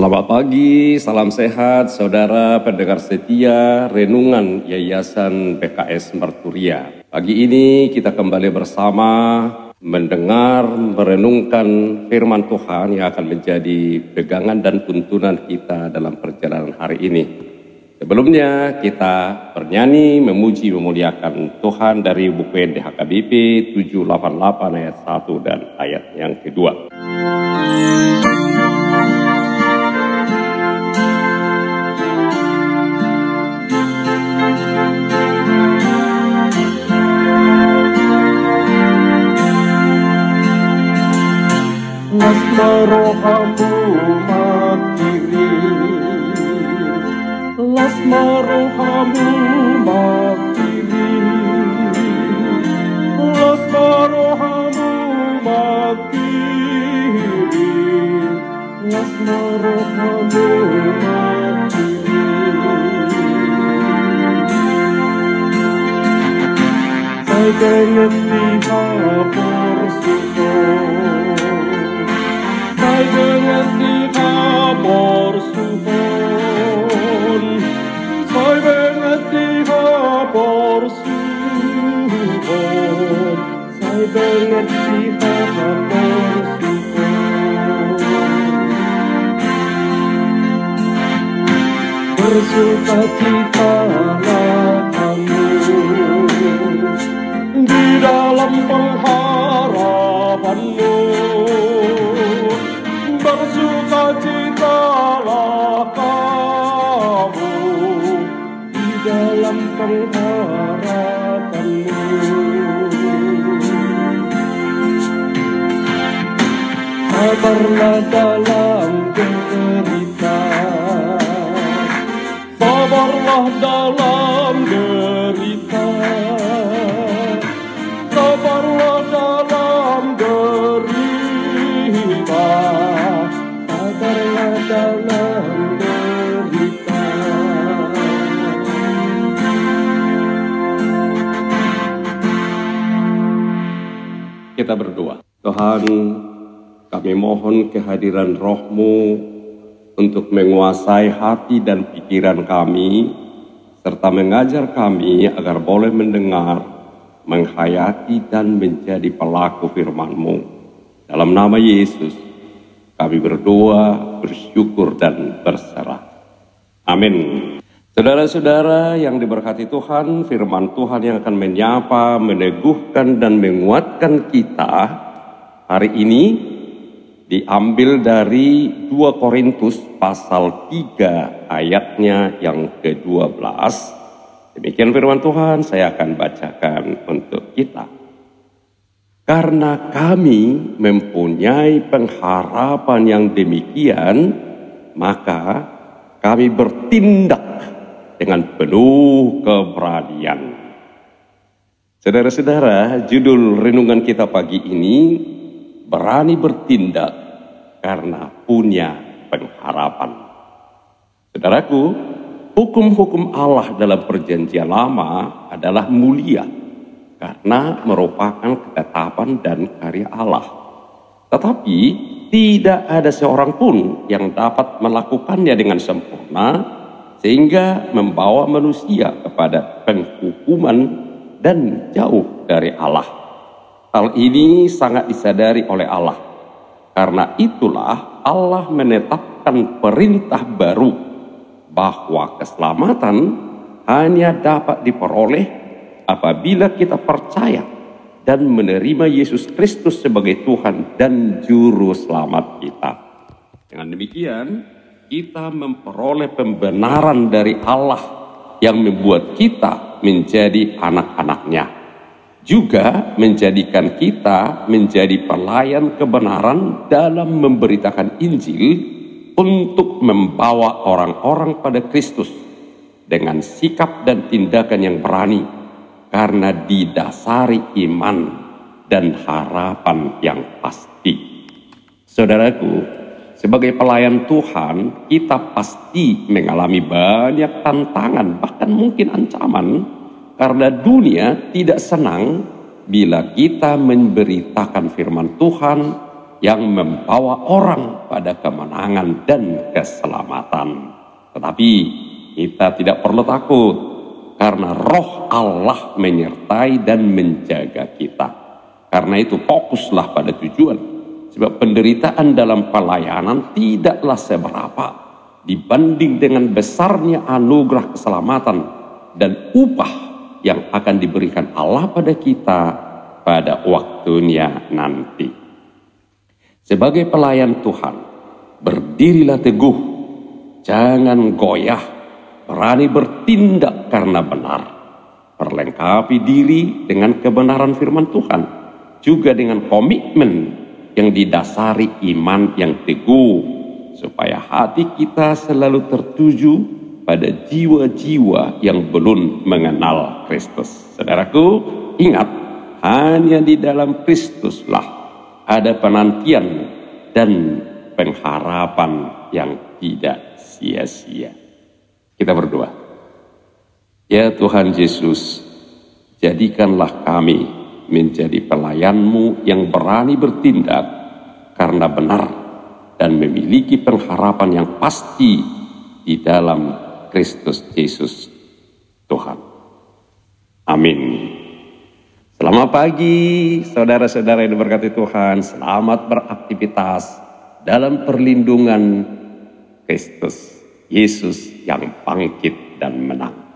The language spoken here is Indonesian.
Selamat pagi, salam sehat, saudara pendengar setia Renungan Yayasan PKS Merturia. Pagi ini kita kembali bersama mendengar, merenungkan firman Tuhan yang akan menjadi pegangan dan tuntunan kita dalam perjalanan hari ini. Sebelumnya kita bernyanyi, memuji, memuliakan Tuhan dari buku NDHKBP 788 ayat 1 dan ayat yang kedua. rohamu Lasma rohamu makiri Lasma rohamu makiri Lasma rohamu makiri Saya dengan lihat Bersuka cita kamu Di dalam pengharapanmu bersukacitalah kamu di dalam pengharapanmu. Sabarlah dalam derita, sabarlah dalam derita, sabarlah dalam derita. Dalam derita. Kita berdoa Tuhan kami mohon kehadiran rohmu untuk menguasai hati dan pikiran kami serta mengajar kami agar boleh mendengar, menghayati dan menjadi pelaku firman-Mu. Dalam nama Yesus, kami berdoa, bersyukur, dan berserah. Amin. Saudara-saudara yang diberkati Tuhan, firman Tuhan yang akan menyapa, meneguhkan, dan menguatkan kita hari ini diambil dari 2 Korintus pasal 3 ayatnya yang ke-12. Demikian firman Tuhan, saya akan bacakan untuk kita. Karena kami mempunyai pengharapan yang demikian, maka kami bertindak dengan penuh keberanian. Saudara-saudara, judul renungan kita pagi ini berani bertindak karena punya pengharapan. Saudaraku, hukum-hukum Allah dalam perjanjian lama adalah mulia karena merupakan ketetapan dan karya Allah. Tetapi tidak ada seorang pun yang dapat melakukannya dengan sempurna sehingga membawa manusia kepada penghukuman dan jauh dari Allah. Hal ini sangat disadari oleh Allah. Karena itulah Allah menetapkan perintah baru bahwa keselamatan hanya dapat diperoleh apabila kita percaya dan menerima Yesus Kristus sebagai Tuhan dan Juru Selamat kita. Dengan demikian, kita memperoleh pembenaran dari Allah yang membuat kita menjadi anak-anaknya. Juga menjadikan kita menjadi pelayan kebenaran dalam memberitakan Injil untuk membawa orang-orang pada Kristus dengan sikap dan tindakan yang berani karena didasari iman dan harapan yang pasti. Saudaraku, sebagai pelayan Tuhan, kita pasti mengalami banyak tantangan, bahkan mungkin ancaman, karena dunia tidak senang bila kita memberitakan firman Tuhan yang membawa orang pada kemenangan dan keselamatan. Tetapi kita tidak perlu takut karena roh Allah menyertai dan menjaga kita. Karena itu fokuslah pada tujuan. Sebab penderitaan dalam pelayanan tidaklah seberapa dibanding dengan besarnya anugerah keselamatan dan upah yang akan diberikan Allah pada kita pada waktunya nanti. Sebagai pelayan Tuhan, berdirilah teguh, jangan goyah, berani bertindak karena benar. Perlengkapi diri dengan kebenaran firman Tuhan, juga dengan komitmen yang didasari iman yang teguh, supaya hati kita selalu tertuju pada jiwa-jiwa yang belum mengenal Kristus. Saudaraku, ingat, hanya di dalam Kristuslah ada penantian dan pengharapan yang tidak sia-sia. Kita berdoa. Ya Tuhan Yesus, jadikanlah kami menjadi pelayanmu yang berani bertindak karena benar dan memiliki pengharapan yang pasti di dalam Kristus Yesus Tuhan. Amin. Selamat pagi saudara-saudara yang diberkati Tuhan. Selamat beraktivitas dalam perlindungan Kristus. Yesus yang bangkit dan menang.